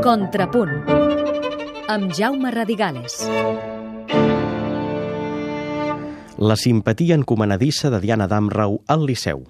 Contrapunt amb Jaume Radigales. La simpatia encomanadissa de Diana Damrau al Liceu.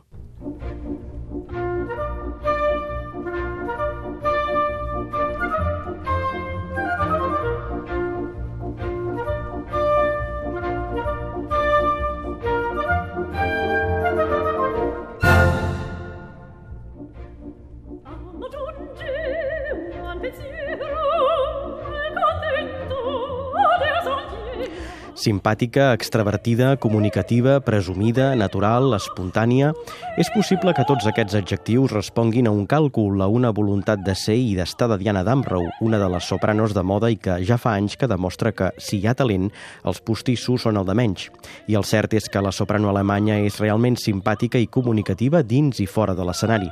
Simpàtica, extravertida, comunicativa, presumida, natural, espontània... És possible que tots aquests adjectius responguin a un càlcul, a una voluntat de ser i d'estar de Diana Damrau, una de les sopranos de moda i que ja fa anys que demostra que, si hi ha talent, els postissos són el de menys. I el cert és que la soprano alemanya és realment simpàtica i comunicativa dins i fora de l'escenari.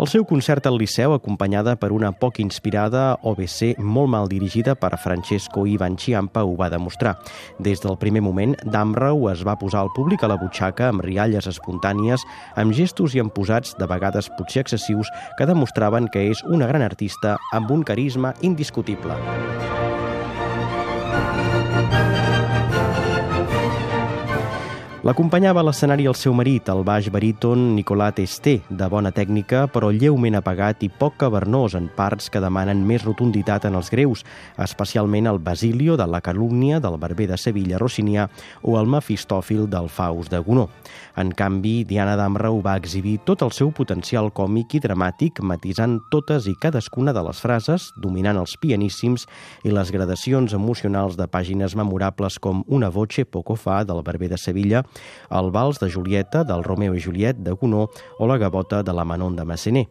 El seu concert al Liceu, acompanyada per una poc inspirada OBC molt mal dirigida per Francesco Ivan Chiampa, ho va demostrar. Des del primer moment, Damrau es va posar al públic a la butxaca amb rialles espontànies, amb gestos i emposats, de vegades potser excessius, que demostraven que és una gran artista amb un carisma indiscutible. L'acompanyava a l'escenari el seu marit, el baix baríton Nicolat Esté, de bona tècnica, però lleument apagat i poc cavernós en parts que demanen més rotunditat en els greus, especialment el Basilio de la calúmnia del barber de Sevilla Rossinià o el Mefistòfil del Faust de Gunó. En canvi, Diana Damrau va exhibir tot el seu potencial còmic i dramàtic, matisant totes i cadascuna de les frases, dominant els pianíssims i les gradacions emocionals de pàgines memorables com Una voce poco fa del barber de Sevilla, el vals de Julieta del Romeo i Juliet de Gunó o la gavota de la Manon de Massenet.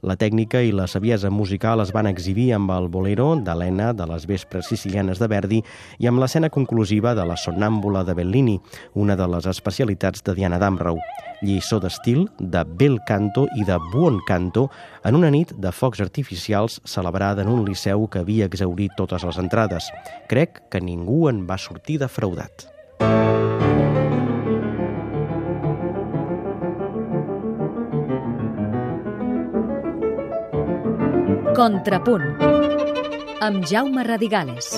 La tècnica i la saviesa musical es van exhibir amb el bolero d'Helena de les vespres sicilianes de Verdi i amb l'escena conclusiva de la Sonnàmbula de Bellini, una de les especialitats de Diana Damrau. Lliçó d'estil, de bel canto i de buon canto en una nit de focs artificials celebrada en un liceu que havia exaurit totes les entrades. Crec que ningú en va sortir defraudat. Contrapunt amb Jaume Radigales.